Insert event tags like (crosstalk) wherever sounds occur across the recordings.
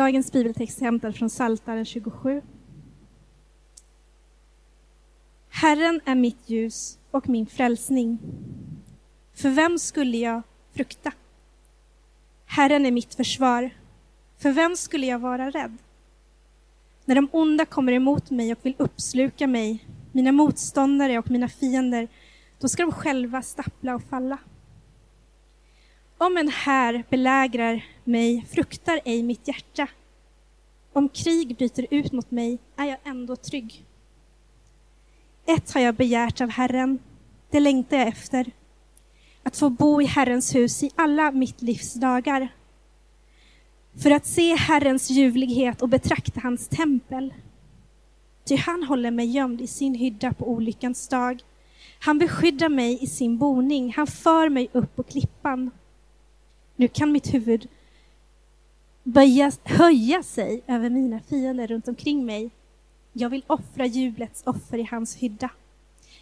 Dagens bibeltext är hämtad från Psaltaren 27. Herren är mitt ljus och min frälsning. För vem skulle jag frukta? Herren är mitt försvar. För vem skulle jag vara rädd? När de onda kommer emot mig och vill uppsluka mig, mina motståndare och mina fiender, då ska de själva stappla och falla. Om en här belägrar mig fruktar ej mitt hjärta. Om krig bryter ut mot mig är jag ändå trygg. Ett har jag begärt av Herren, det längtar jag efter. Att få bo i Herrens hus i alla mitt livs dagar. För att se Herrens ljuvlighet och betrakta hans tempel. Ty han håller mig gömd i sin hydda på olyckans dag. Han beskyddar mig i sin boning, han för mig upp på klippan. Nu kan mitt huvud böja, höja sig över mina fiender runt omkring mig. Jag vill offra jublets offer i hans hydda.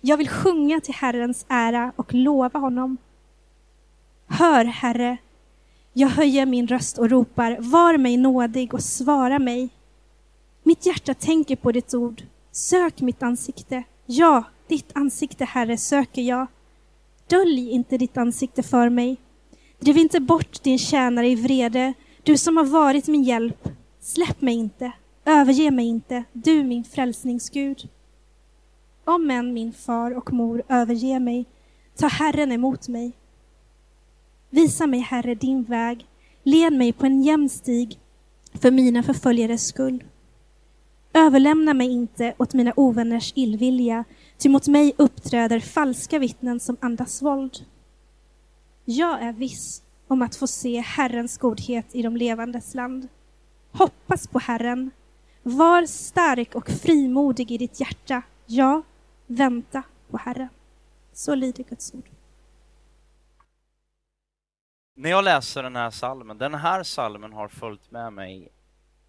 Jag vill sjunga till Herrens ära och lova honom. Hör, Herre, jag höjer min röst och ropar, var mig nådig och svara mig. Mitt hjärta tänker på ditt ord. Sök mitt ansikte. Ja, ditt ansikte, Herre, söker jag. Dölj inte ditt ansikte för mig. Driv inte bort din tjänare i vrede, du som har varit min hjälp. Släpp mig inte, överge mig inte, du min frälsningsgud. Om än min far och mor överger mig, ta Herren emot mig. Visa mig, Herre, din väg. Led mig på en jämn stig för mina förföljares skull. Överlämna mig inte åt mina ovänners illvilja, ty mot mig uppträder falska vittnen som andas våld. Jag är viss om att få se Herrens godhet i de levandes land. Hoppas på Herren. Var stark och frimodig i ditt hjärta. Ja, vänta på Herren. Så lyder Guds ord. När jag läser den här salmen, den här salmen har följt med mig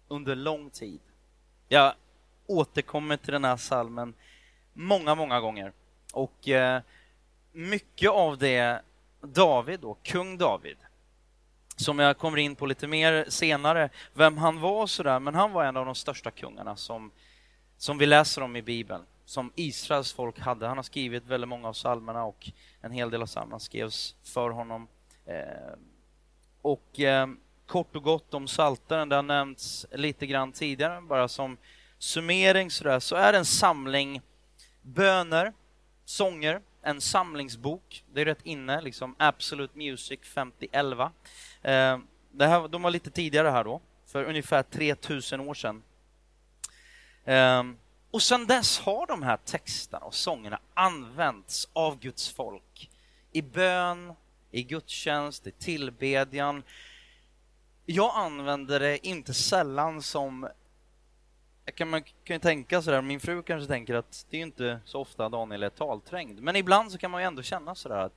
under lång tid. Jag återkommer till den här salmen många, många gånger. Och eh, mycket av det David då, kung David, som jag kommer in på lite mer senare, vem han var och sådär, men han var en av de största kungarna som, som vi läser om i Bibeln, som Israels folk hade. Han har skrivit väldigt många av psalmerna och en hel del av psalmerna skrevs för honom. Eh, och eh, kort och gott om Saltaren, det har nämnts lite grann tidigare, bara som summering sådär, så är det en samling böner, sånger, en samlingsbok. Det är rätt inne, liksom Absolute Music 5011. Eh, det här, de var lite tidigare här då, för ungefär 3000 år sedan. Eh, och sedan dess har de här texterna och sångerna använts av Guds folk i bön, i gudstjänst, i tillbedjan. Jag använder det inte sällan som kan man kan ju tänka sådär, min fru kanske tänker att det är inte så ofta Daniel är talträngd, men ibland så kan man ju ändå känna sådär att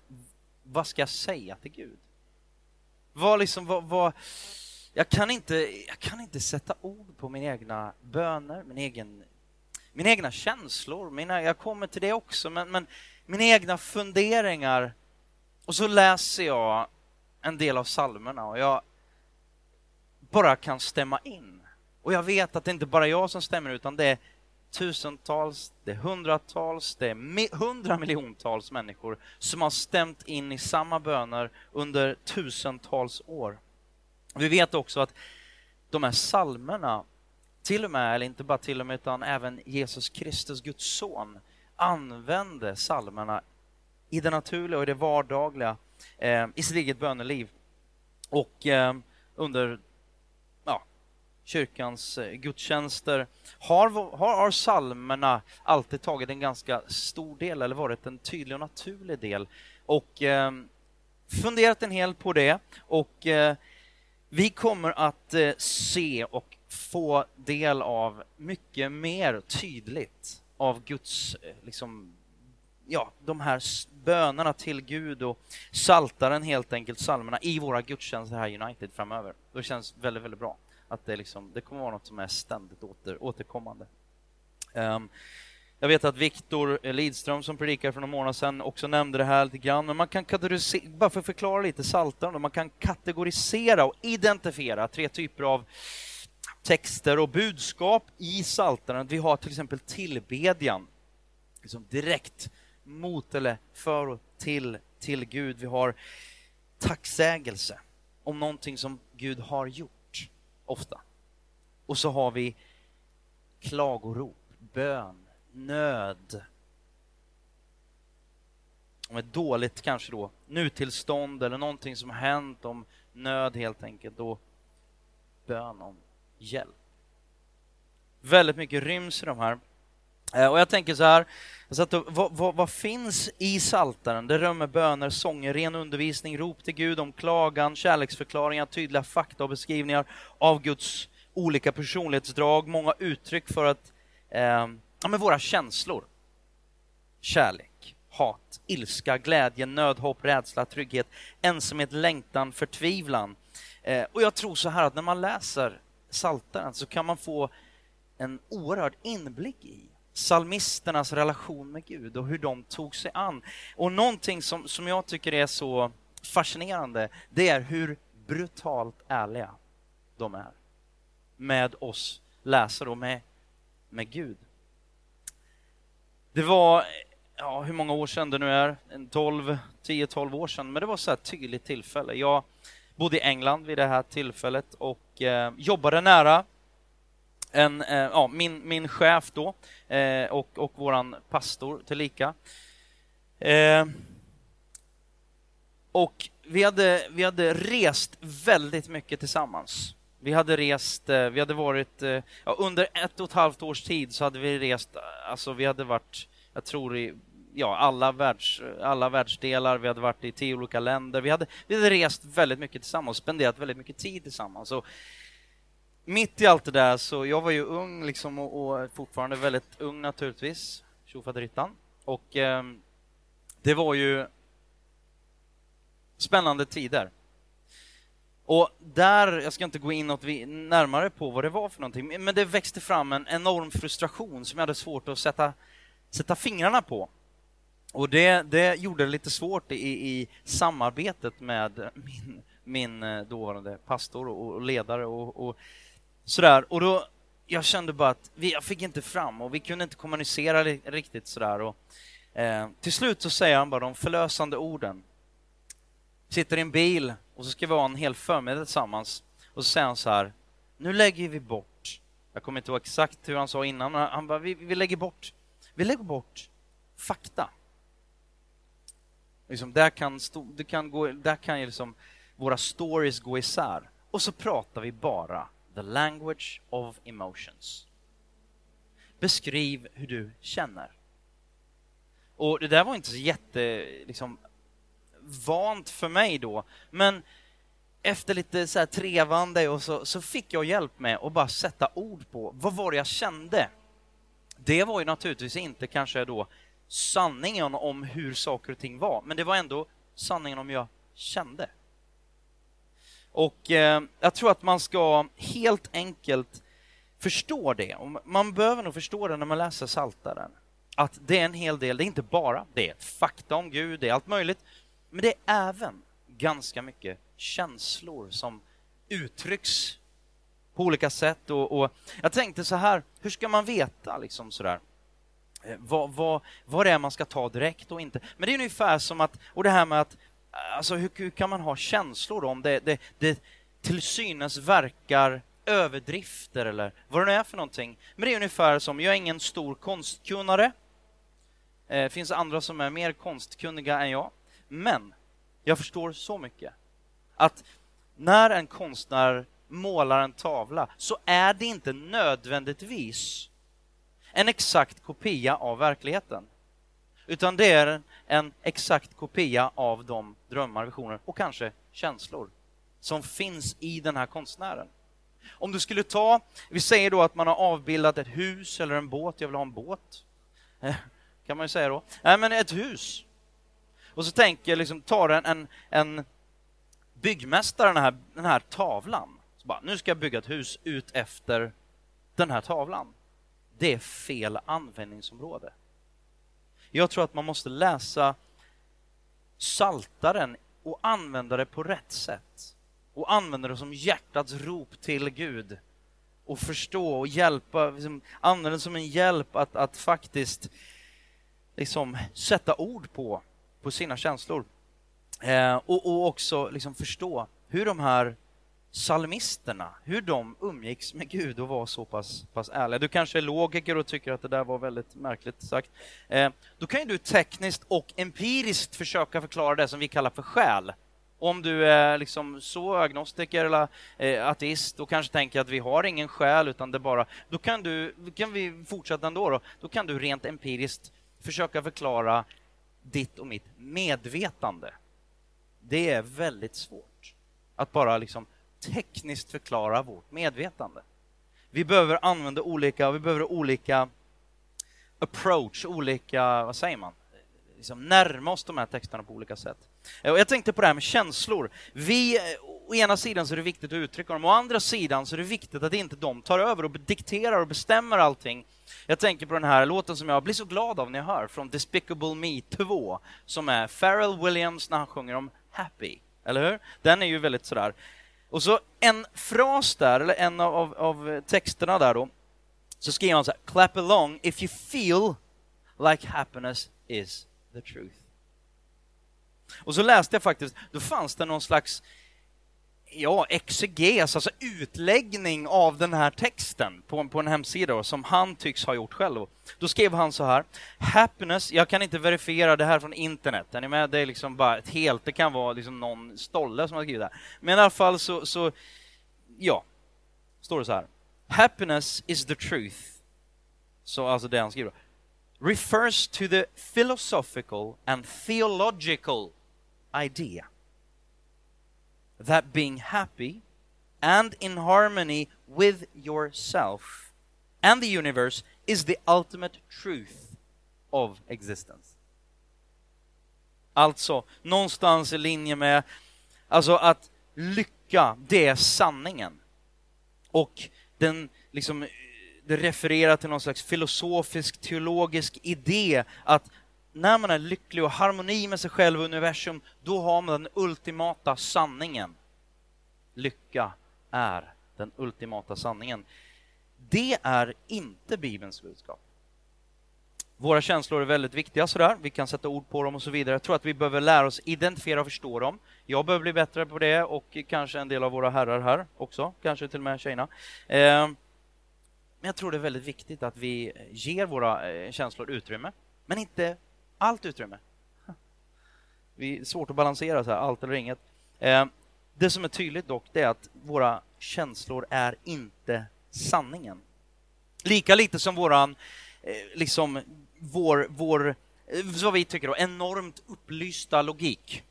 vad ska jag säga till Gud? Vad liksom, vad, vad, jag, kan inte, jag kan inte sätta ord på mina egna böner, min egen, mina egna känslor, mina, jag kommer till det också, men, men mina egna funderingar. Och så läser jag en del av psalmerna och jag bara kan stämma in och jag vet att det inte bara är jag som stämmer utan det är tusentals, det är hundratals, det är hundra miljontals människor som har stämt in i samma böner under tusentals år. Vi vet också att de här salmerna, till och med, eller inte bara till och med, utan även Jesus Kristus, Guds son, använde salmerna i det naturliga och i det vardagliga eh, i sitt eget böneliv. Och eh, under kyrkans eh, gudstjänster. Har, har, har salmerna alltid tagit en ganska stor del eller varit en tydlig och naturlig del? Och eh, funderat en hel på det. Och eh, vi kommer att eh, se och få del av mycket mer tydligt av Guds eh, liksom, ja, de här bönerna till Gud och saltaren helt enkelt, salmerna i våra gudstjänster här i United framöver. Det känns väldigt, väldigt bra att det, liksom, det kommer vara något som är ständigt åter, återkommande. Um, jag vet att Viktor Lidström som predikade för några månader sedan också nämnde det här lite grann, men man kan kategorisera, bara för att förklara lite Psaltaren, man kan kategorisera och identifiera tre typer av texter och budskap i Psaltaren. Vi har till exempel tillbedjan, liksom direkt mot eller för och till, till Gud. Vi har tacksägelse om någonting som Gud har gjort, ofta. Och så har vi klagorop, bön, nöd. Om ett dåligt kanske då nutillstånd eller någonting som hänt, om nöd helt enkelt, då bön om hjälp. Väldigt mycket ryms i de här. Eh, och jag tänker så här, så vad, vad, vad, finns i Saltaren? Det rymmer böner, sånger, ren undervisning, rop till Gud om klagan, kärleksförklaringar, tydliga fakta och beskrivningar av Guds olika personlighetsdrag, många uttryck för att, eh, ja men våra känslor. Kärlek, hat, ilska, glädje, nöd, hopp, rädsla, trygghet, ensamhet, längtan, förtvivlan. Eh, och jag tror så här att när man läser Saltaren så kan man få en oerhörd inblick i salmisternas relation med Gud och hur de tog sig an. Och någonting som, som jag tycker är så fascinerande, det är hur brutalt ärliga de är med oss läsare och med, med Gud. Det var, ja, hur många år sedan det nu är, 12, 10-12 år sedan, men det var så här tydligt tillfälle. Jag bodde i England vid det här tillfället och eh, jobbade nära en, eh, ja, min, min chef då eh, och, och våran pastor tillika. Eh, och vi hade, vi hade rest väldigt mycket tillsammans. Vi hade rest, eh, vi hade varit, eh, ja, under ett och ett halvt års tid så hade vi rest, alltså vi hade varit, jag tror i ja, alla, världs, alla världsdelar, vi hade varit i tio olika länder, vi hade, vi hade rest väldigt mycket tillsammans, spenderat väldigt mycket tid tillsammans. Och mitt i allt det där så, jag var ju ung liksom och, och fortfarande väldigt ung naturligtvis, tjofaderittan. Och eh, det var ju spännande tider. Och där, jag ska inte gå in något närmare på vad det var för någonting, men det växte fram en enorm frustration som jag hade svårt att sätta, sätta fingrarna på. Och det, det gjorde det lite svårt i, i samarbetet med min, min eh, dåvarande pastor och, ledare och, och sådär. Och då, jag kände bara att vi, jag fick inte fram och vi kunde inte kommunicera riktigt sådär. Och, eh, till slut så säger han bara de förlösande orden. Sitter i en bil och så ska vi ha en hel förmiddag tillsammans. Och så säger han så här, nu lägger vi bort, jag kommer inte ihåg exakt hur han sa innan, men han bara, vi, vi lägger bort, vi lägger bort fakta. Liksom, där kan, det kan, gå, där kan liksom våra stories gå isär. Och så pratar vi bara the language of emotions. Beskriv hur du känner. Och det där var inte så jätte, liksom, vant för mig då, men efter lite så här trevande och så, så fick jag hjälp med att bara sätta ord på vad var det jag kände. Det var ju naturligtvis inte kanske då sanningen om hur saker och ting var, men det var ändå sanningen om jag kände. Och eh, jag tror att man ska helt enkelt förstå det. Och man behöver nog förstå det när man läser Saltaren. Att det är en hel del, det är inte bara det är fakta om Gud, det är allt möjligt, men det är även ganska mycket känslor som uttrycks på olika sätt. Och, och jag tänkte så här, hur ska man veta liksom sådär? Eh, vad, vad, vad det är man ska ta direkt och inte. Men det är ungefär som att, och det här med att, alltså hur, hur kan man ha känslor om det, det, det till synes verkar överdrifter eller vad det nu är för någonting. Men det är ungefär som, jag är ingen stor konstkunnare. Det eh, finns andra som är mer konstkunniga än jag. Men jag förstår så mycket att när en konstnär målar en tavla så är det inte nödvändigtvis en exakt kopia av verkligheten. Utan det är en exakt kopia av de drömmar, visioner och kanske känslor som finns i den här konstnären. Om du skulle ta, vi säger då att man har avbildat ett hus eller en båt, jag vill ha en båt, eh, kan man ju säga då. Nej, men ett hus. Och så tänker jag liksom, tar en, en, en byggmästare den här, den här tavlan, så bara, nu ska jag bygga ett hus ut efter den här tavlan det är fel användningsområde. Jag tror att man måste läsa saltaren och använda det på rätt sätt. Och använda det som hjärtats rop till Gud. och förstå och hjälpa, liksom, använda det som en hjälp att, att faktiskt liksom, sätta ord på, på sina känslor. Eh, och, och också liksom förstå hur de här salmisterna, hur de umgicks med Gud och var så pass, pass ärliga. Du kanske är logiker och tycker att det där var väldigt märkligt sagt. Eh, då kan ju du tekniskt och empiriskt försöka förklara det som vi kallar för själ. Om du är liksom så agnostiker eller eh, ateist och kanske tänker att vi har ingen själ utan det bara... Då kan, du, kan vi fortsätta ändå. Då. då kan du rent empiriskt försöka förklara ditt och mitt medvetande. Det är väldigt svårt att bara liksom tekniskt förklara vårt medvetande. Vi behöver använda olika, vi behöver olika approach, olika, vad säger man, liksom närma oss de här texterna på olika sätt. Och jag tänkte på det här med känslor. Vi, eh, å ena sidan så är det viktigt att uttrycka dem, å andra sidan så är det viktigt att inte de tar över och dikterar och bestämmer allting. Jag tänker på den här låten som jag blir så glad av när jag hör, från Despicable Me 2, som är Pharrell Williams när han sjunger om Happy, eller hur? Den är ju väldigt sådär. Och så en fras där, eller en av, av, av texterna där då, så skriver han så här, clap along if you feel like happiness is the truth. Och så läste jag faktiskt, då fanns det någon slags ja, exeges, alltså utläggning av den här texten på, på en hemsida som han tycks ha gjort själv. Då skrev han så här, happiness, jag kan inte verifiera det här från internet, är ni med? Det är liksom bara ett helt, det kan vara liksom någon stolle som har skrivit det här. Men i alla fall så, så ja, står det så här. Happiness is the truth. Så alltså det han skriver. Refers to the philosophical and theological idea that being happy and in harmony with yourself and the universe is the ultimate truth of existence. Alltså, någonstans i linje med alltså att lycka, det är sanningen. Och den liksom det refererar till någon slags filosofisk, teologisk idé att när man är lycklig och harmoni med sig själv och universum, då har man den ultimata sanningen. Lycka är den ultimata sanningen. Det är inte Bibelns budskap. Våra känslor är väldigt viktiga sådär, vi kan sätta ord på dem och så vidare. Jag tror att vi behöver lära oss identifiera och förstå dem. Jag behöver bli bättre på det och kanske en del av våra herrar här också, kanske till och med tjejerna. Eh, men jag tror det är väldigt viktigt att vi ger våra eh, känslor utrymme, men inte allt utrymme. Det är svårt att balansera så här, allt eller inget. Eh, det som är tydligt dock, det är att våra känslor är inte sanningen. Lika lite som våran, eh, liksom, vår, vår, eh, vad vi tycker då, enormt upplysta logik.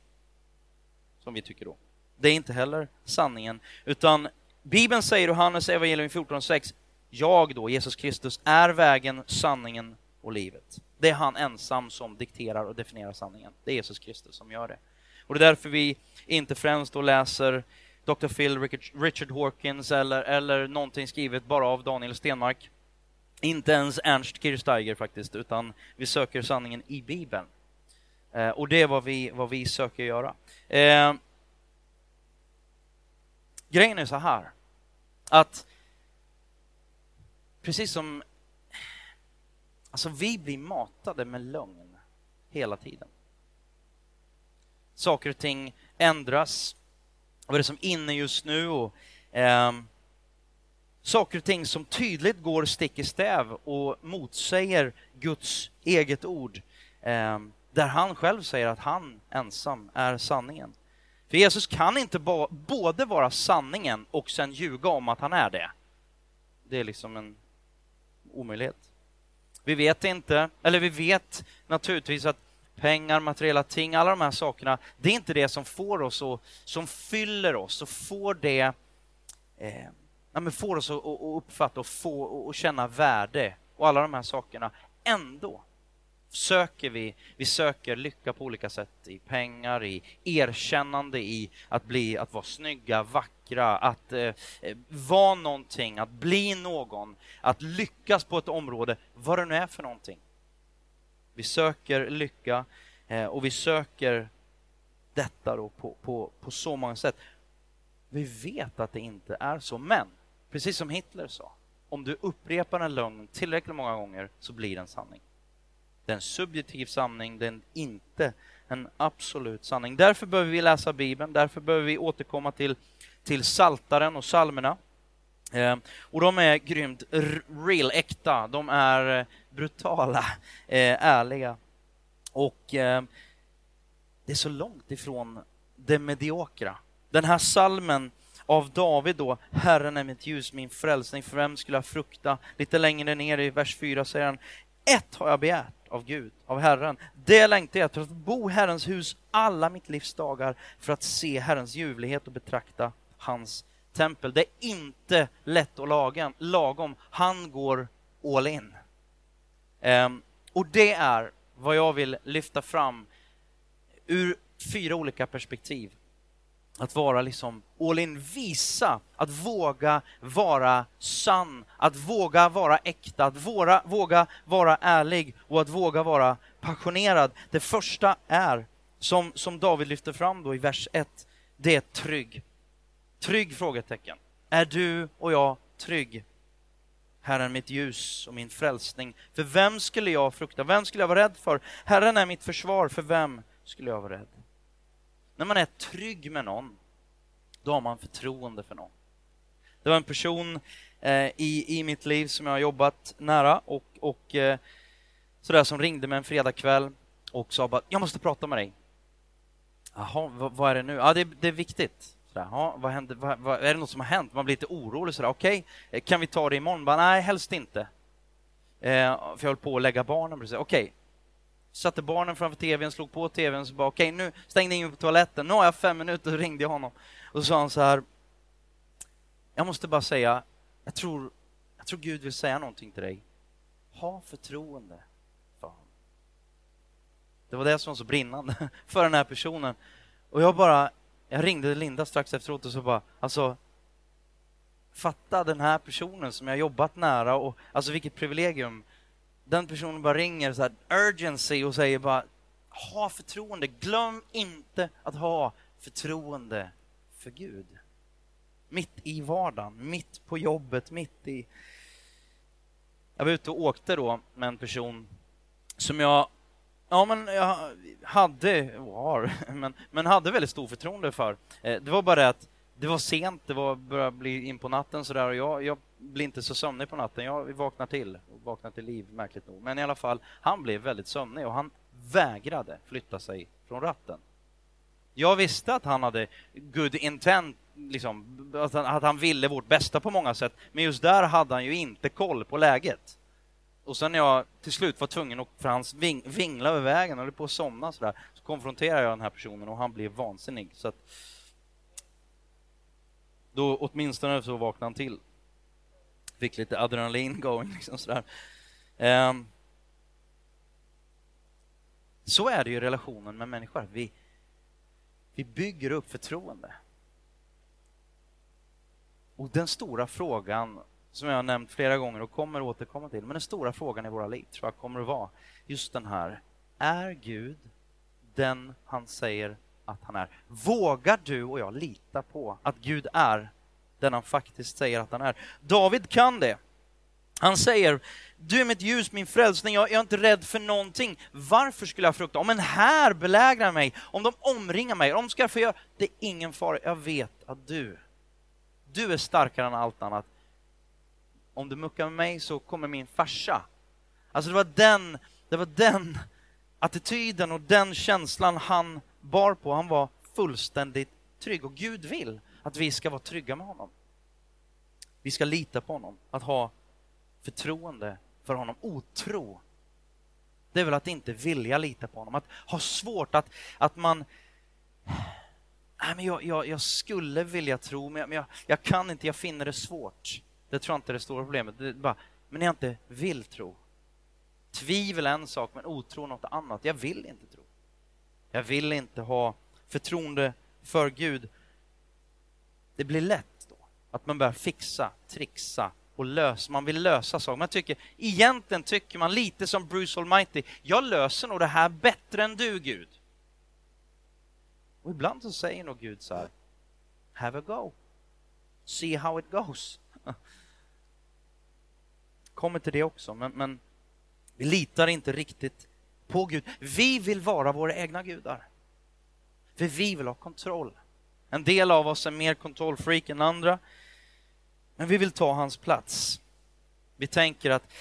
Som vi tycker då. Det är inte heller sanningen, utan Bibeln säger, Johannes evangelium 14.6, jag då, Jesus Kristus, är vägen, sanningen och livet. Det är han ensam som dikterar och definierar sanningen. Det är Jesus Kristus som gör det. Och det är därför vi inte främst då läser Dr. Phil, Richard Hawkins eller, eller någonting skrivet bara av Daniel Stenmark. Inte ens Ernst Kirchsteiger faktiskt, utan vi söker sanningen i Bibeln. Eh, och det är vad vi, vad vi söker göra. Eh, grejen är så här, att precis som Alltså vi blir matade med lögn hela tiden. Saker och ting ändras. Vad är det som är inne just nu? Och, eh, saker och ting som tydligt går stick i stäv och motsäger Guds eget ord. Eh, där han själv säger att han ensam är sanningen. För Jesus kan inte både vara sanningen och sen ljuga om att han är det. Det är liksom en omöjlighet. Vi vet inte, eller vi vet naturligtvis att pengar, materiella ting, alla de här sakerna, det är inte det som får oss och som fyller oss och får det eh, ja, men får oss att, att uppfatta och få och känna värde och alla de här sakerna. Ändå söker vi, vi söker lycka på olika sätt i pengar, i erkännande, i att bli, att vara snygga, vackra, att eh, vara någonting, att bli någon, att lyckas på ett område, vad det nu är för någonting. Vi söker lycka eh, och vi söker detta då på, på, på så många sätt. Vi vet att det inte är så, men precis som Hitler sa, om du upprepar en lögn tillräckligt många gånger så blir den sanning. Det är en subjektiv sanning, det är inte en absolut sanning. Därför behöver vi läsa Bibeln, därför behöver vi återkomma till, till saltaren och salmerna. Eh, och de är grymt real, äkta, de är eh, brutala, eh, ärliga. Och eh, det är så långt ifrån det mediokra. Den här salmen av David då, Herren är mitt ljus, min frälsning, för vem skulle jag frukta? Lite längre ner i vers 4 säger han, ett har jag begärt av Gud, av Herren. Det längtar jag efter, att bo i Herrens hus alla mitt livs dagar för att se Herrens ljuvlighet och betrakta hans tempel. Det är inte lätt och lagen, lagom. Han går all in. Um, och det är vad jag vill lyfta fram ur fyra olika perspektiv. Att vara liksom all in, visa, att våga vara sann, att våga vara äkta, att våga, våga vara ärlig och att våga vara passionerad. Det första är, som, som David lyfter fram då i vers 1, det är trygg. Trygg? frågetecken. Är du och jag trygg? Herren mitt ljus och min frälsning. För vem skulle jag frukta? Vem skulle jag vara rädd för? Herren är mitt försvar. För vem skulle jag vara rädd? När man är trygg med någon, då har man förtroende för någon. Det var en person eh, i, i mitt liv som jag har jobbat nära och, och eh, sådär som ringde mig en fredagkväll och sa bara ”Jag måste prata med dig”. Jaha, vad, vad är det nu? Ja, det, det är viktigt. Sådär, ja, vad händer, vad, vad, är det något som har hänt? Man blir lite orolig. Sådär, okej, okay, kan vi ta det imorgon? Bara, Nej, helst inte. Eh, för jag höll på att lägga barnen. Okej, okay satte barnen framför tvn, slog på tvn, så bara okej, okay, nu stängde jag in på toaletten. Nu har jag fem minuter, och ringde jag honom. Och så sa han så här, jag måste bara säga, jag tror, jag tror Gud vill säga någonting till dig. Ha förtroende för honom. Det var det som var så brinnande (laughs) för den här personen. Och jag bara, jag ringde Linda strax efteråt och så bara, alltså fatta den här personen som jag jobbat nära och alltså vilket privilegium. Den personen bara ringer så här urgency och säger bara ha förtroende. Glöm inte att ha förtroende för Gud. Mitt i vardagen, mitt på jobbet, mitt i... Jag var ute och åkte då med en person som jag Ja, men jag hade, har, men, men hade väldigt stor förtroende för. Eh, det var bara det att det var sent, det var började bli in på natten sådär och jag, jag blir inte så sömnig på natten. Jag vaknar till, och vaknar till liv märkligt nog. Men i alla fall, han blev väldigt sömnig och han vägrade flytta sig från ratten. Jag visste att han hade good intent, liksom, att han, att han ville vårt bästa på många sätt, men just där hade han ju inte koll på läget. Och sen när jag till slut var tvungen att, för han ving, vingla över vägen och höll på att somna sådär, så konfronterade jag den här personen och han blev vansinnig. Så att, då åtminstone så vaknade han till. Fick lite adrenalin going liksom sådär. Um, så är det ju i relationen med människor. Vi, vi bygger upp förtroende. Och den stora frågan som jag har nämnt flera gånger och kommer återkomma till. Men den stora frågan i våra liv tror jag kommer att vara just den här. Är Gud den han säger att han är? Vågar du och jag lita på att Gud är den han faktiskt säger att han är? David kan det. Han säger, du är mitt ljus, min frälsning, jag är inte rädd för någonting. Varför skulle jag frukta? Om en här belägrar mig, om de omringar mig, om de ska få göra... Det är ingen fara, jag vet att du, du är starkare än allt annat om du muckar med mig så kommer min farsa. Alltså det var den, det var den attityden och den känslan han bar på. Han var fullständigt trygg och Gud vill att vi ska vara trygga med honom. Vi ska lita på honom, att ha förtroende för honom. Otro, det är väl att inte vilja lita på honom, att ha svårt att, att man Nej, men jag, jag, jag skulle vilja tro, men jag, jag kan inte, jag finner det svårt. Det tror jag inte är det stora problemet. Det bara, men jag inte vill tro. Tvivel är en sak, men otro något annat. Jag vill inte tro. Jag vill inte ha förtroende för Gud. Det blir lätt då att man börjar fixa, trixa och lösa. Man vill lösa saker. Man tycker, egentligen tycker man lite som Bruce Almighty. Jag löser nog det här bättre än du, Gud. Och ibland så säger nog Gud så här, have a go. See how it goes. (laughs) Kommer till det också, men, men vi litar inte riktigt på Gud. Vi vill vara våra egna gudar. För vi vill ha kontroll. En del av oss är mer kontrollfreak än andra. Men vi vill ta hans plats. Vi tänker att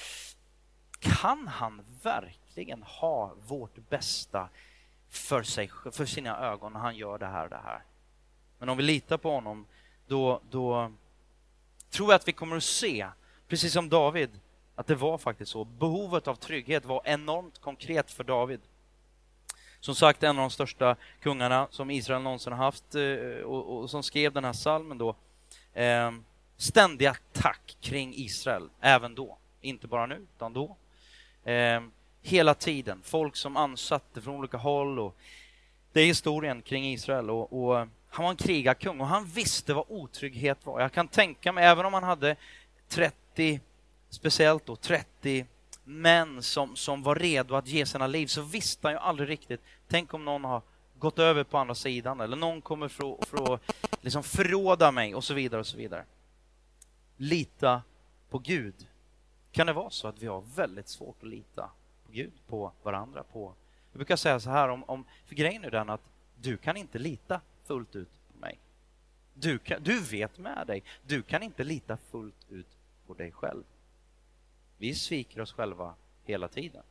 kan han verkligen ha vårt bästa för, sig, för sina ögon när han gör det här och det här? Men om vi litar på honom, då, då tror jag att vi kommer att se, precis som David, att det var faktiskt så. Behovet av trygghet var enormt konkret för David. Som sagt, en av de största kungarna som Israel någonsin har haft eh, och, och som skrev den här salmen då. Eh, ständig attack kring Israel, även då. Inte bara nu, utan då. Eh, hela tiden, folk som ansatte från olika håll. Och det är historien kring Israel. Och, och eh, han var en krigarkung och han visste vad otrygghet var. Jag kan tänka mig, även om han hade 30, speciellt då 30 män som, som var redo att ge sina liv, så visste han ju aldrig riktigt. Tänk om någon har gått över på andra sidan eller någon kommer för, för att liksom förråda mig och så vidare och så vidare. Lita på Gud. Kan det vara så att vi har väldigt svårt att lita på Gud, på varandra, på... Jag brukar säga så här om, om för grejen är den att du kan inte lita fullt ut på mig. Du, kan, du vet med dig, du kan inte lita fullt ut på dig själv. Vi sviker oss själva hela tiden.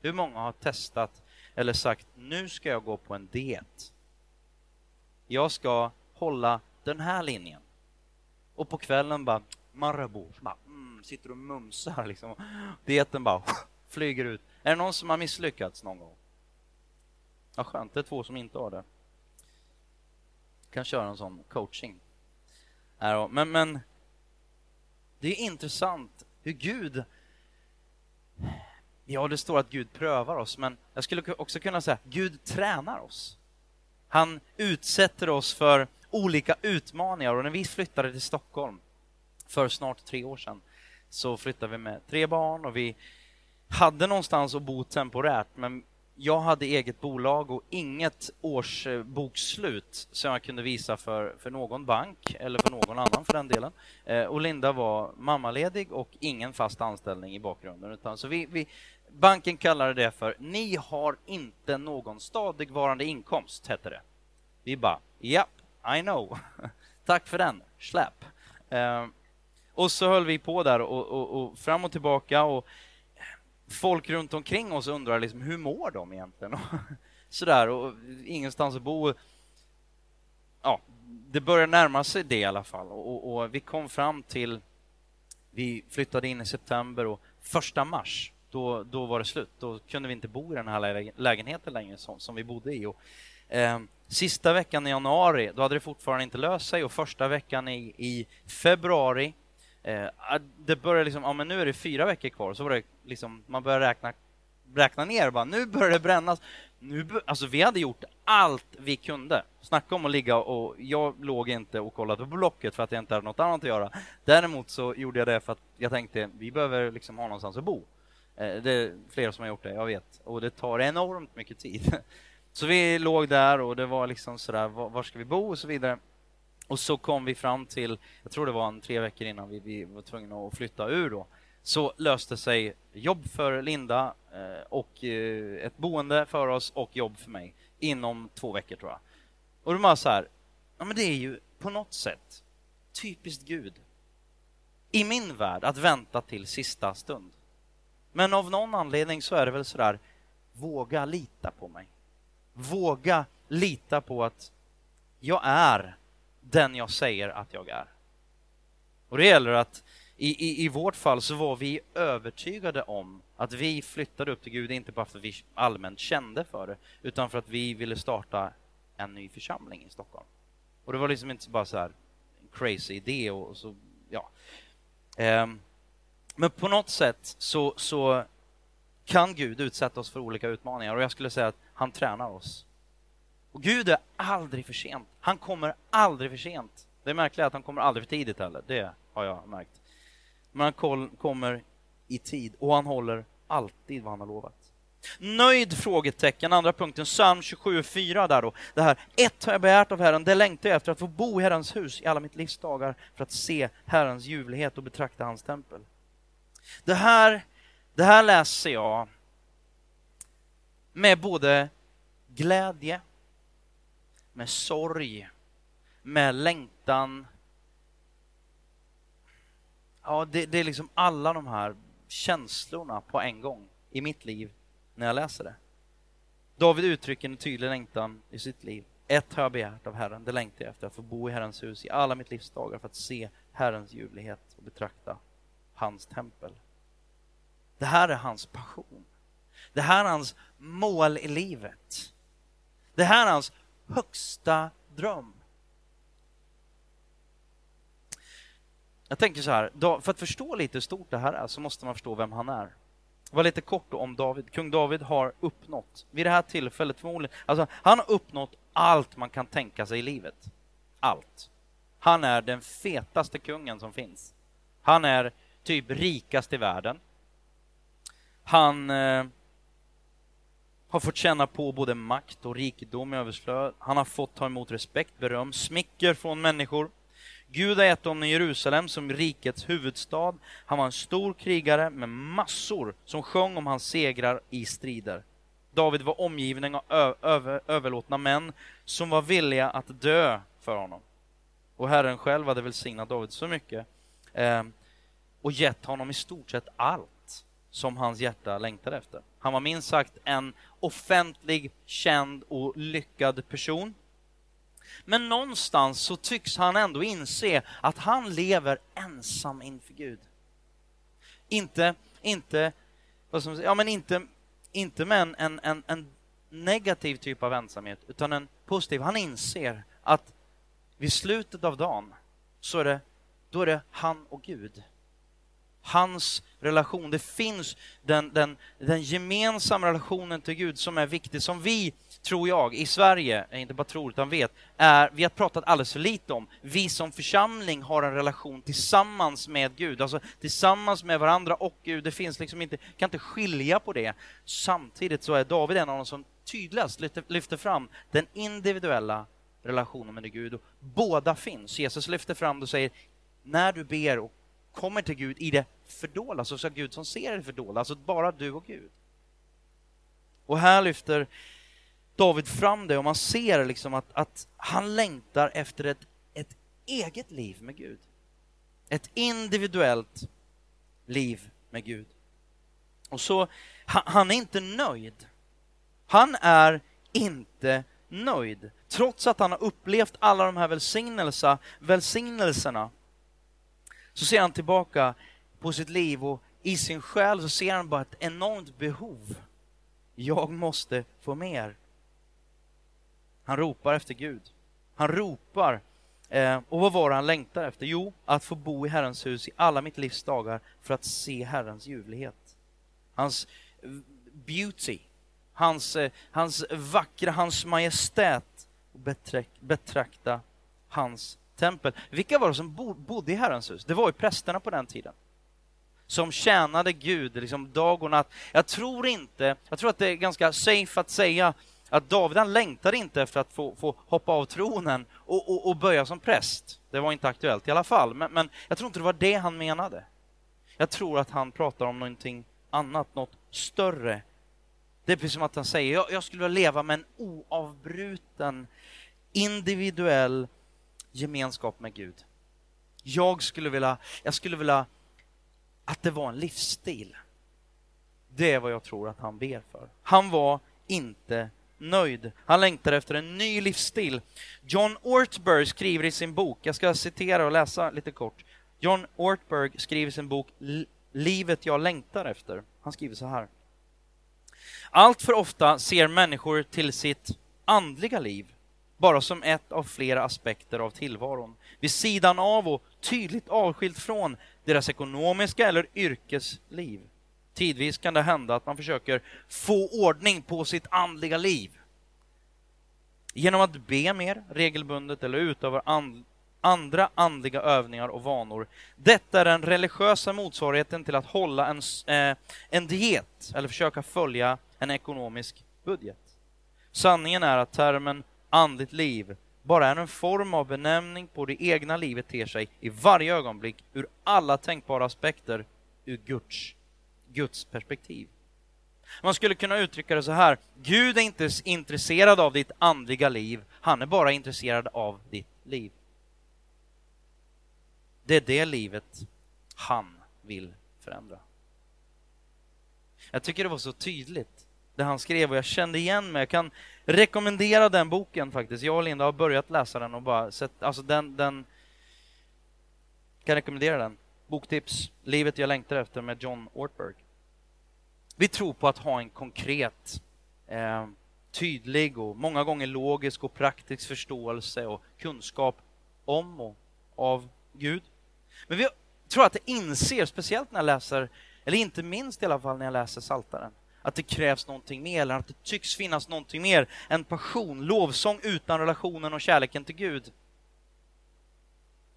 Hur många har testat eller sagt nu ska jag gå på en diet. Jag ska hålla den här linjen. Och på kvällen bara Marabou, bara, mm, sitter och mumsar liksom. Dieten bara (laughs) flyger ut. Är det någon som har misslyckats någon gång? Ja, skönt, det är två som inte har det. Kan köra en sån coaching. Men, men det är intressant hur Gud Ja, det står att Gud prövar oss, men jag skulle också kunna säga Gud tränar oss. Han utsätter oss för olika utmaningar och när vi flyttade till Stockholm för snart tre år sedan så flyttade vi med tre barn och vi hade någonstans att bo temporärt men jag hade eget bolag och inget årsbokslut som jag kunde visa för, för någon bank eller för någon annan för den delen. Eh, och Linda var mammaledig och ingen fast anställning i bakgrunden. Utan, så vi, vi, banken kallade det för Ni har inte någon stadigvarande inkomst, hette det. Vi bara, japp, I know. (laughs) Tack för den, släpp. Eh, och så höll vi på där och, och, och fram och tillbaka och folk runt omkring oss undrar liksom, hur mår de egentligen? (laughs) Sådär, och ingenstans att bo. Ja, det börjar närma sig det i alla fall. Och, och, vi kom fram till... Vi flyttade in i september och första mars, då, då var det slut. Då kunde vi inte bo i den här lägenheten längre som, som vi bodde i. Och, eh, sista veckan i januari, då hade det fortfarande inte löst sig och första veckan i, i februari Eh, ah, det började liksom, ja men nu är det fyra veckor kvar, så var det liksom, man börjar räkna, räkna ner bara, nu börjar det brännas. Nu, alltså vi hade gjort allt vi kunde. Snacka om att ligga och, jag låg inte och kollade på Blocket för att jag inte hade något annat att göra. Däremot så gjorde jag det för att jag tänkte, vi behöver liksom ha någonstans att bo. Eh, det är flera som har gjort det, jag vet. Och det tar enormt mycket tid. (laughs) Så vi låg där och det var liksom sådär, var, var ska vi bo och så vidare. Och så kom vi fram till, jag tror det var en tre veckor innan vi, vi var tvungna att flytta ur då, så löste sig jobb för Linda eh, och eh, ett boende för oss och jobb för mig inom två veckor tror jag. Och de var så här, ja men det är ju på något sätt typiskt Gud i min värld att vänta till sista stund. Men av någon anledning så är det väl så där, våga lita på mig. Våga lita på att jag är den jag säger att jag är. Och det gäller att i, i, i vårt fall så var vi övertygade om att vi flyttade upp till Gud, inte bara för att vi allmänt kände för det, utan för att vi ville starta en ny församling i Stockholm. Och det var liksom inte bara så här en crazy idé och så, ja. Um, men på något sätt så, så kan Gud utsätta oss för olika utmaningar och jag skulle säga att han tränar oss och Gud är aldrig för sent. Han kommer aldrig för sent. Det är märkligt att han kommer aldrig för tidigt heller. Det har jag märkt. Men han kommer i tid och han håller alltid vad han har lovat. Nöjd? frågetecken. Andra punkten, psalm 27.4 där då. Det här, ett har jag begärt av Herren, det längtar jag efter, att få bo i Herrens hus i alla mitt livs dagar för att se Herrens ljuvlighet och betrakta hans tempel. Det här, det här läser jag med både glädje, med sorg, med längtan. Ja, det, det är liksom alla de här känslorna på en gång i mitt liv när jag läser det. David uttrycker en tydlig längtan i sitt liv. Ett har jag begärt av Herren, det längtar jag efter, att få bo i Herrens hus i alla mitt livs dagar för att se Herrens ljuvlighet och betrakta hans tempel. Det här är hans passion. Det här är hans mål i livet. Det här är hans högsta dröm. Jag tänker så här, för att förstå lite hur stort det här är så måste man förstå vem han är. Var lite kort om David. Kung David har uppnått, vid det här tillfället förmodligen, alltså han har uppnått allt man kan tänka sig i livet. Allt. Han är den fetaste kungen som finns. Han är typ rikast i världen. Han eh, har fått känna på både makt och rikedom i överflöd. Han har fått ta emot respekt, beröm, smicker från människor. Gud har gett honom Jerusalem som rikets huvudstad. Han var en stor krigare med massor som sjöng om hans segrar i strider. David var omgiven av över, överlåtna män som var villiga att dö för honom. Och Herren själv hade välsignat David så mycket eh, och gett honom i stort sett allt som hans hjärta längtade efter. Han var minst sagt en offentlig, känd och lyckad person. Men någonstans så tycks han ändå inse att han lever ensam inför Gud. Inte, inte, vad som, ja men inte, inte med en, en, en negativ typ av ensamhet, utan en positiv. Han inser att vid slutet av dagen så är det, då är det han och Gud hans relation. Det finns den, den, den gemensamma relationen till Gud som är viktig, som vi, tror jag, i Sverige, inte bara tror utan vet, är, vi har pratat alldeles för lite om. Vi som församling har en relation tillsammans med Gud, alltså tillsammans med varandra och Gud. Det finns liksom inte, kan inte skilja på det. Samtidigt så är David en av de som tydligast lyfter, lyfter fram den individuella relationen med Gud. Och båda finns. Jesus lyfter fram det och säger, när du ber och kommer till Gud i det fördolda, så ska Gud som ser det fördolda, alltså bara du och Gud. Och här lyfter David fram det och man ser liksom att, att han längtar efter ett, ett eget liv med Gud. Ett individuellt liv med Gud. Och så, han är inte nöjd. Han är inte nöjd. Trots att han har upplevt alla de här välsignelserna, välsignelserna så ser han tillbaka på sitt liv och i sin själ så ser han bara ett enormt behov. Jag måste få mer. Han ropar efter Gud. Han ropar. Eh, och vad var det han längtar efter? Jo, att få bo i Herrens hus i alla mitt livs dagar för att se Herrens ljuvlighet. Hans eh, beauty, hans, eh, hans vackra, hans majestät och betrakta hans tempel. Vilka var det som bodde i Herrens hus? Det var ju prästerna på den tiden. Som tjänade Gud liksom dag och natt. Jag tror inte, jag tror att det är ganska safe att säga att David han längtade inte efter att få, få hoppa av tronen och, och, och, börja som präst. Det var inte aktuellt i alla fall, men, men jag tror inte det var det han menade. Jag tror att han pratar om någonting annat, något större. Det är precis som att han säger, jag, jag skulle vilja leva med en oavbruten individuell gemenskap med Gud. Jag skulle vilja, jag skulle vilja att det var en livsstil. Det är vad jag tror att han ber för. Han var inte nöjd. Han längtar efter en ny livsstil. John Ortberg skriver i sin bok, jag ska citera och läsa lite kort. John Ortberg skriver i sin bok Livet jag längtar efter. Han skriver så här. Allt för ofta ser människor till sitt andliga liv bara som ett av flera aspekter av tillvaron, vid sidan av och tydligt avskilt från deras ekonomiska eller yrkesliv. Tidvis kan det hända att man försöker få ordning på sitt andliga liv genom att be mer regelbundet eller utöva and andra andliga övningar och vanor. Detta är den religiösa motsvarigheten till att hålla en, eh, en diet eller försöka följa en ekonomisk budget. Sanningen är att termen andligt liv bara är en form av benämning på det egna livet ter sig i varje ögonblick ur alla tänkbara aspekter ur Guds, Guds perspektiv. Man skulle kunna uttrycka det så här, Gud är inte intresserad av ditt andliga liv, han är bara intresserad av ditt liv. Det är det livet han vill förändra. Jag tycker det var så tydligt, det han skrev och jag kände igen mig. Jag kan rekommendera den boken faktiskt. Jag och Linda har börjat läsa den och bara sett, alltså den, den kan rekommendera den. Boktips, Livet jag längtar efter med John Ortberg. Vi tror på att ha en konkret, eh, tydlig och många gånger logisk och praktisk förståelse och kunskap om och av Gud. Men vi tror att det inser, speciellt när jag läser, eller inte minst i alla fall när jag läser Saltaren att det krävs någonting mer, eller att det tycks finnas någonting mer än passion, lovsång utan relationen och kärleken till Gud.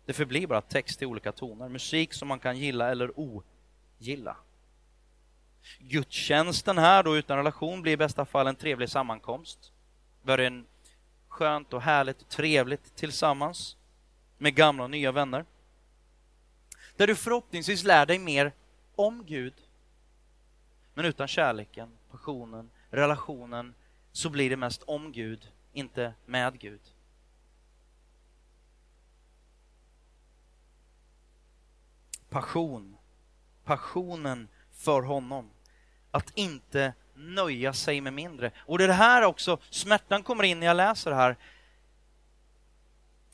Det förblir bara text i olika toner, musik som man kan gilla eller ogilla. Gudstjänsten här då utan relation blir i bästa fall en trevlig sammankomst. Var en skönt och härligt och trevligt tillsammans med gamla och nya vänner. Där du förhoppningsvis lär dig mer om Gud. Men utan kärleken, passionen, relationen så blir det mest om Gud, inte med Gud. Passion, passionen för honom. Att inte nöja sig med mindre. Och det är det här också, smärtan kommer in när jag läser det här.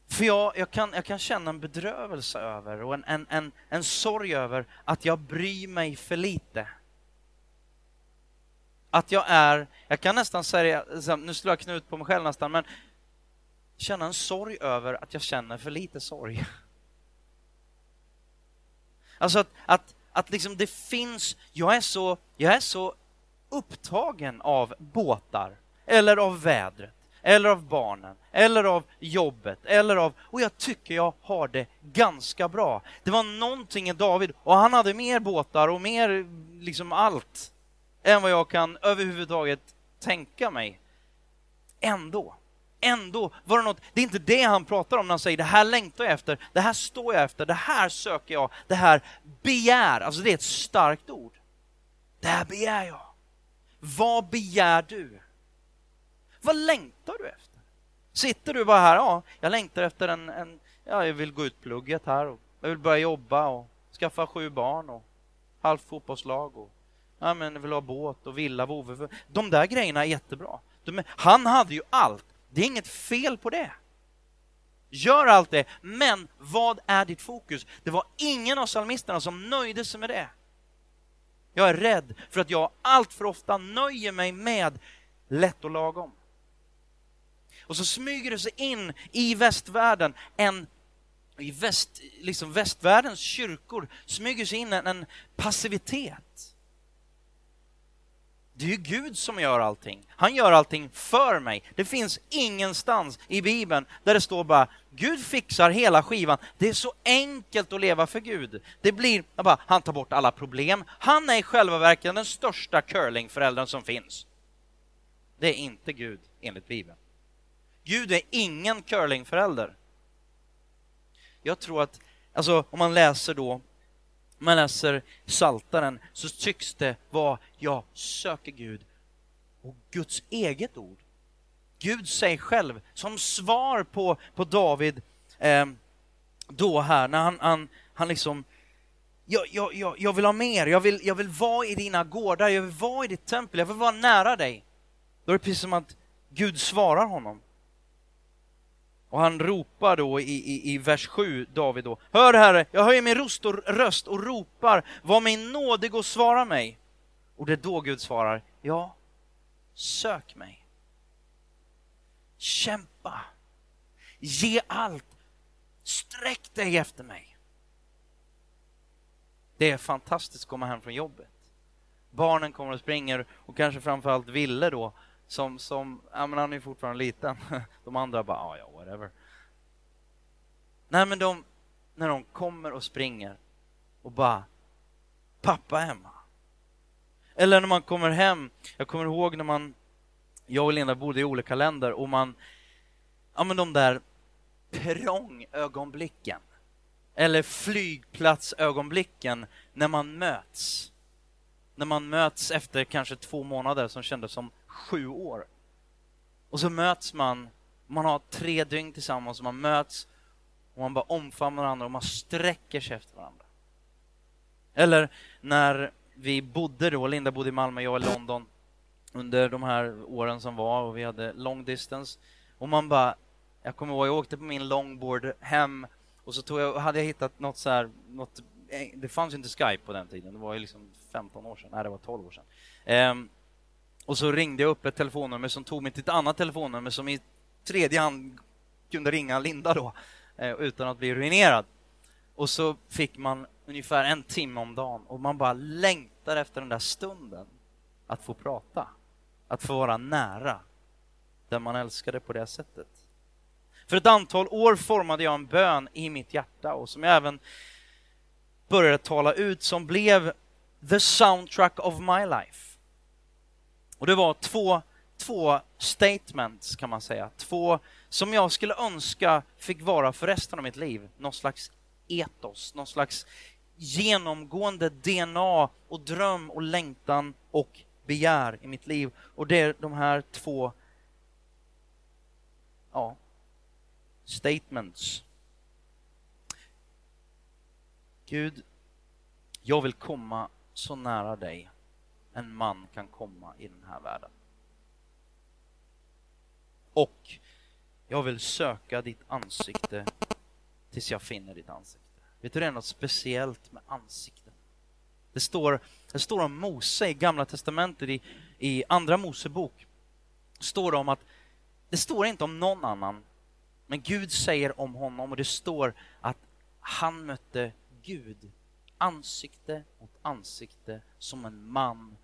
För jag, jag, kan, jag kan känna en bedrövelse över och en, en, en, en sorg över att jag bryr mig för lite. Att jag är, jag kan nästan säga, nu slår jag knut på mig själv nästan, men känna en sorg över att jag känner för lite sorg. (laughs) Alltså att, att, att liksom det finns, jag är, så, jag är så upptagen av båtar, eller av vädret, eller av barnen, eller av jobbet, eller av... Och jag tycker jag har det ganska bra. Det var någonting i David, och han hade mer båtar och mer liksom allt än vad jag kan överhuvudtaget tänka mig. Ändå, ändå var det något, det är inte det han pratar om när han säger det här längtar jag efter, det här står jag efter, det här söker jag, det här begär, alltså det är ett starkt ord. Det här begär jag. Vad begär du? Vad längtar du efter? Sitter du bara här, ja, jag längtar efter en, en ja, jag vill gå ut plugget här och jag vill börja jobba och skaffa sju barn och halvt fotbollslag och ja, men jag vill ha båt och villa, vovve. De där grejerna är jättebra. De, han hade ju allt. Det är inget fel på det. Gör allt det, men vad är ditt fokus? Det var ingen av psalmisterna som nöjde sig med det. Jag är rädd för att jag allt för ofta nöjer mig med lätt och lagom. Och så smyger det sig in i västvärlden en i väst, liksom västvärldens kyrkor smyger sig in en, en passivitet. Det är ju Gud som gör allting. Han gör allting för mig. Det finns ingenstans i Bibeln där det står bara Gud fixar hela skivan. Det är så enkelt att leva för Gud. Det blir bara, han tar bort alla problem. Han är i själva verket den största curlingföräldern som finns. Det är inte Gud enligt Bibeln. Gud är ingen curlingförälder. Jag tror att, alltså om man läser då man läser Saltaren så tycks det vara jag söker Gud och Guds eget ord. Gud sig själv som svar på, på David eh, då här när han, han, han liksom jag, jag, jag, jag vill ha mer, jag vill, jag vill vara i dina gårdar, jag vill vara i ditt tempel, jag vill vara nära dig. Då är det precis som att Gud svarar honom. Och han ropar då i, i, i vers 7, David då. Hör Herre, jag höjer min röst och, röst och ropar, var mig nådig och svara mig. Och det är då Gud svarar, ja, sök mig. Kämpa. Ge allt. Sträck dig efter mig. Det är fantastiskt att komma hem från jobbet. Barnen kommer och springer och kanske framförallt Ville då som, som ja men han är fortfarande liten. (laughs) De andra bara, ah, ja whatever. Nej men de, när de kommer och springer och bara, pappa är hemma. Eller när man kommer hem, jag kommer ihåg när man, jag och Linda bodde i olika länder och man, ja men de där perrongögonblicken eller flygplatsögonblicken när man möts. När man möts efter kanske två månader som kändes som sju år. Och så möts man, man har tre dygn tillsammans och man möts och man bara omfamnar varandra och man sträcker sig efter varandra. Eller när vi bodde då, Linda bodde i Malmö, jag i London under de här åren som var och vi hade long distance. Och man bara, jag kommer ihåg, jag åkte på min longboard hem och så tog jag, hade jag hittat något så här, något, eh, det fanns ju inte Skype på den tiden, det var ju liksom 15 år sedan, nej det var 12 år sedan. Um, och så ringde jag upp ett telefonnummer som tog mig till ett annat telefonnummer som i tredje hand kunde ringa Linda då, eh, utan att bli ruinerad. Och så fick man ungefär en timme om dagen och man bara längtar efter den där stunden att få prata, att få vara nära den man älskade på det sättet. För ett antal år formade jag en bön i mitt hjärta och som jag även började tala ut som blev the soundtrack of my life. Och det var två, två statements kan man säga, två som jag skulle önska fick vara för resten av mitt liv, någon slags etos, någon slags genomgående DNA och dröm och längtan och begär i mitt liv. Och det är de här två ja, statements. Gud, jag vill komma så nära dig en man kan komma i den här världen. Och jag vill söka ditt ansikte tills jag finner ditt ansikte. Vet du, det är något speciellt med ansikten. Det står, det står om Mose i Gamla Testamentet, i, i Andra Mosebok, står det om att det står inte om någon annan, men Gud säger om honom och det står att han mötte Gud ansikte mot ansikte som en man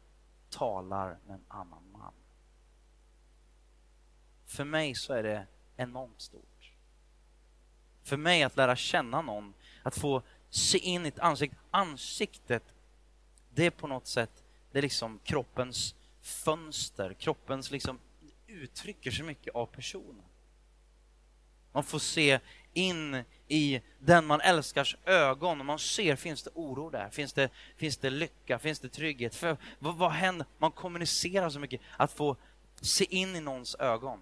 talar med en annan man. För mig så är det enormt stort. För mig att lära känna någon att få se in i ett ansikte. Ansiktet, det är på något sätt, det är liksom kroppens fönster, kroppens liksom uttrycker så mycket av personen. Man får se in i den man älskars ögon och man ser, finns det oro där? Finns det, finns det lycka? Finns det trygghet? För, vad, vad händer? Man kommunicerar så mycket. Att få se in i någons ögon.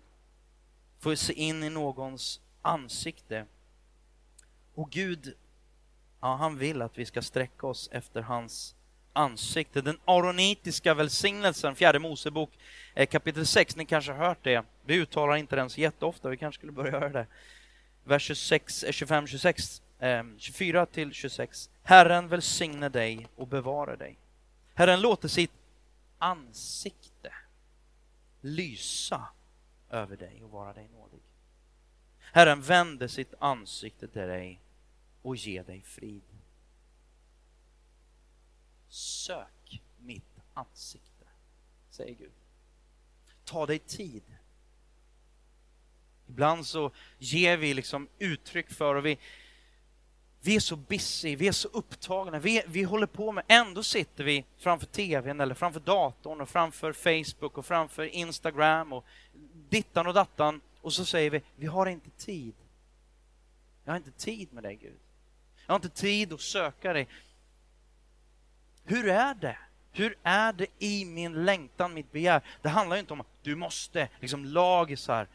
Få se in i någons ansikte. Och Gud Ja, han vill att vi ska sträcka oss efter hans ansikte. Den aronitiska välsignelsen, fjärde Mosebok eh, kapitel 6, ni kanske har hört det. Vi uttalar inte den så jätteofta, vi kanske skulle börja göra det. Vers 26, 25, 26, 24 till 26. Herren välsigne dig och bevara dig. Herren låter sitt ansikte lysa över dig och vara dig nådig. Herren vänder sitt ansikte till dig och ge dig frid. Sök mitt ansikte, säger Gud. Ta dig tid. Ibland så ger vi liksom uttryck för och vi, vi är så busy, vi är så upptagna, vi, vi håller på med, ändå sitter vi framför tvn eller framför datorn och framför Facebook och framför Instagram och dittan och dattan och så säger vi, vi har inte tid. Jag har inte tid med dig Gud. Jag har inte tid att söka dig. Hur är det? Hur är det i min längtan, mitt begär? Det handlar inte om att du måste, liksom lagisar.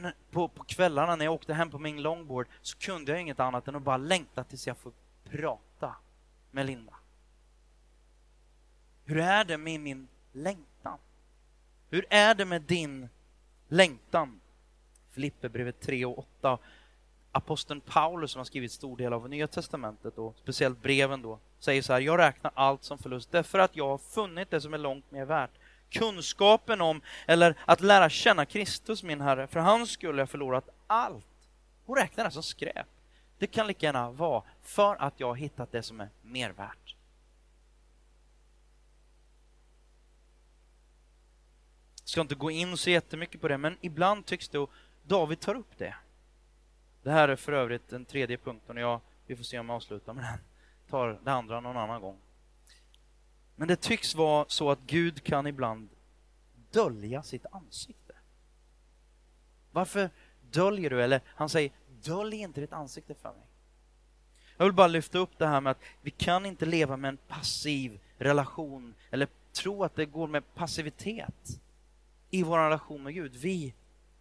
Men på, på kvällarna när jag åkte hem på min longboard så kunde jag inget annat än att bara längta tills jag får prata med Linda. Hur är det med min längtan? Hur är det med din längtan? Filipperbrevet 3 och 8 aposteln Paulus som har skrivit stor del av Nya Testamentet och speciellt breven då, säger så här, jag räknar allt som förlust därför att jag har funnit det som är långt mer värt. Kunskapen om, eller att lära känna Kristus min Herre, för hans skull har jag förlorat allt. Hon räknar det som skräp. Det kan lika gärna vara för att jag har hittat det som är mer värt. Jag ska inte gå in så jättemycket på det, men ibland tycks det, och David tar upp det, det här är för övrigt den tredje punkten och jag, vi får se om jag avslutar med den. Tar det andra någon annan gång. Men det tycks vara så att Gud kan ibland dölja sitt ansikte. Varför döljer du? Eller han säger, dölj inte ditt ansikte för mig. Jag vill bara lyfta upp det här med att vi kan inte leva med en passiv relation eller tro att det går med passivitet i vår relation med Gud. Vi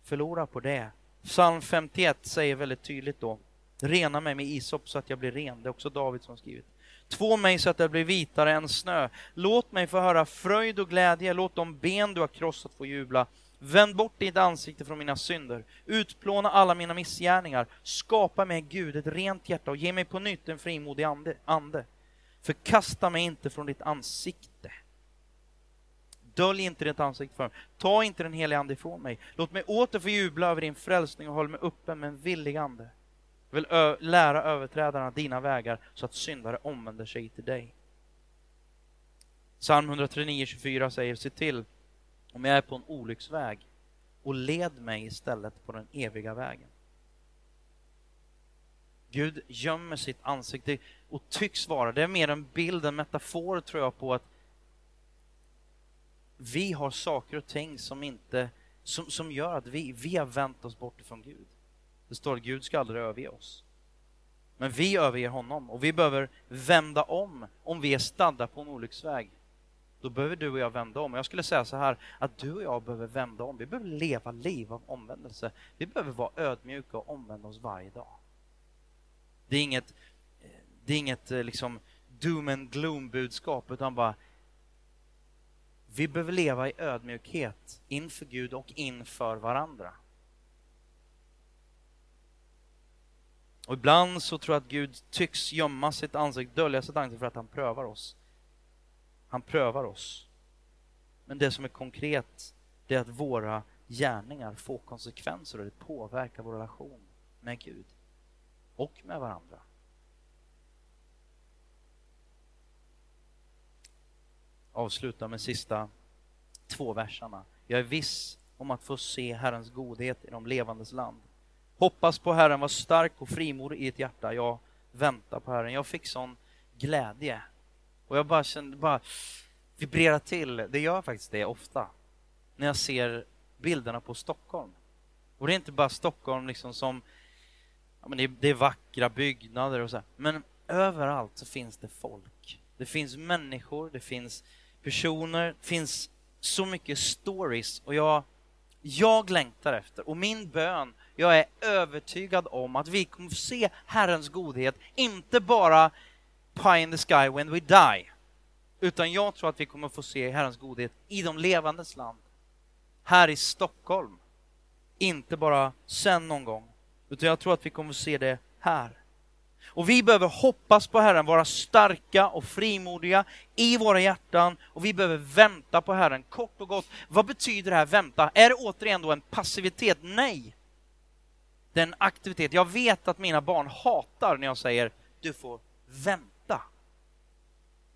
förlorar på det. Psalm 51 säger väldigt tydligt då, rena mig med isop så att jag blir ren. Det är också David som har skrivit. Två mig så att jag blir vitare än snö. Låt mig få höra fröjd och glädje, låt de ben du har krossat få jubla. Vänd bort ditt ansikte från mina synder, utplåna alla mina missgärningar, skapa mig, Gud, ett rent hjärta och ge mig på nytt en frimodig ande. ande. Förkasta mig inte från ditt ansikte. Dölj inte ditt ansikte för mig. Ta inte den heliga Ande ifrån mig. Låt mig åter få jubla över din frälsning och håll mig uppe med en villig ande. Jag vill lära överträdarna dina vägar så att syndare omvänder sig till dig. Psalm 139.24 säger, se till om jag är på en olycksväg och led mig istället på den eviga vägen. Gud gömmer sitt ansikte och tycks vara, det är mer en bild, en metafor tror jag på att vi har saker och ting som inte som, som gör att vi, vi har vänt oss bort ifrån Gud. Det står att Gud ska aldrig överge oss. Men vi överger honom och vi behöver vända om om vi är stadda på en olycksväg. Då behöver du och jag vända om. Jag skulle säga så här att du och jag behöver vända om. Vi behöver leva liv av omvändelse. Vi behöver vara ödmjuka och omvända oss varje dag. Det är inget, eh, det är inget eh, liksom doom and gloom budskap utan bara vi behöver leva i ödmjukhet inför Gud och inför varandra. Och ibland så tror jag att Gud tycks gömma sitt ansikte, dölja sitt ansikte för att han prövar oss. Han prövar oss. Men det som är konkret, det är att våra gärningar får konsekvenser och det påverkar vår relation med Gud och med varandra. Avsluta med sista två verserna. Jag är viss om att få se Herrens godhet i de levandes land. Hoppas på Herren, var stark och frimodig i ett hjärta. Jag väntar på Herren. Jag fick sån glädje. Och jag bara kände, bara vibrera till. Det gör faktiskt det ofta. När jag ser bilderna på Stockholm. Och det är inte bara Stockholm liksom som, ja, men det, är, det är vackra byggnader och så här. Men överallt så finns det folk. Det finns människor, det finns personer, det finns så mycket stories och jag, jag längtar efter och min bön jag är övertygad om att vi kommer få se Herrens godhet, inte bara pie in the sky when we die, utan jag tror att vi kommer få se Herrens godhet i de levandes land. Här i Stockholm. Inte bara sen någon gång, utan jag tror att vi kommer få se det här. Och vi behöver hoppas på Herren, vara starka och frimodiga i våra hjärtan och vi behöver vänta på Herren. Kort och gott, vad betyder det här vänta? Är det återigen då en passivitet? Nej den aktivitet. Jag vet att mina barn hatar när jag säger du får vänta.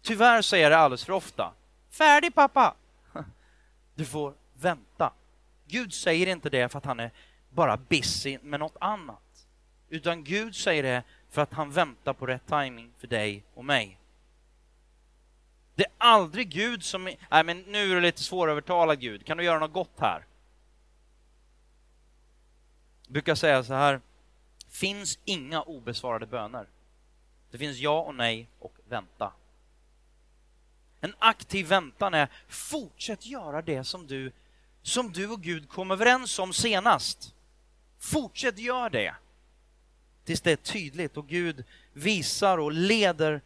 Tyvärr säger jag det alldeles för ofta. Färdig pappa! (laughs) Du får vänta. Gud säger inte det för att han är bara busy med något annat. Utan Gud säger det för att han väntar på rätt timing för dig och mig. Det är aldrig Gud som... Nej, men nu är det lite svårövertalad Gud. Kan du göra något gott här? Brukar säga så här, finns inga obesvarade böner. Det finns ja och nej och vänta. En aktiv väntan är fortsätt göra det som du, som du och Gud kom överens om senast. Fortsätt göra det tills det är tydligt och Gud visar och leder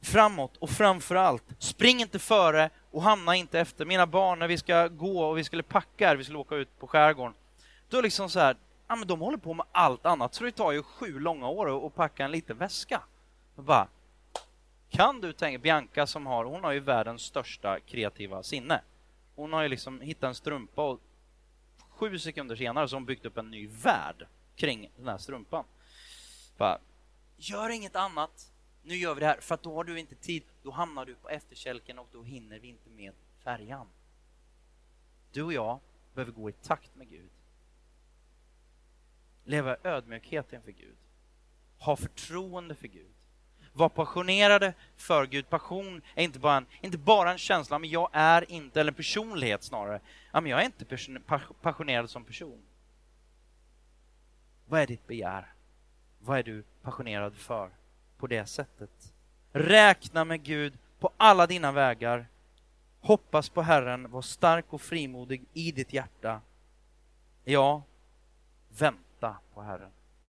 framåt och framför allt, spring inte före och hamna inte efter. Mina barn, när vi ska gå och vi skulle packa, vi skulle åka ut på skärgården, då liksom så här, ja, men de håller på med allt annat, så det tar ju sju långa år att packa en liten väska. Bara, kan du tänka, Bianca som har, hon har ju världens största kreativa sinne. Hon har ju liksom hittat en strumpa och sju sekunder senare så har hon byggt upp en ny värld kring den här strumpan. Bara, gör inget annat, nu gör vi det här, för att då har du inte tid, då hamnar du på efterkälken och då hinner vi inte med färjan. Du och jag behöver gå i takt med Gud leva i ödmjukhet inför Gud. Ha förtroende för Gud. vara passionerade för Gud. Passion är inte bara en, inte bara en känsla, men jag är inte, eller en personlighet snarare. Ja, men jag är inte passionerad som person. Vad är ditt begär? Vad är du passionerad för på det sättet? Räkna med Gud på alla dina vägar. Hoppas på Herren, var stark och frimodig i ditt hjärta. Ja, vänta vänta på Herren.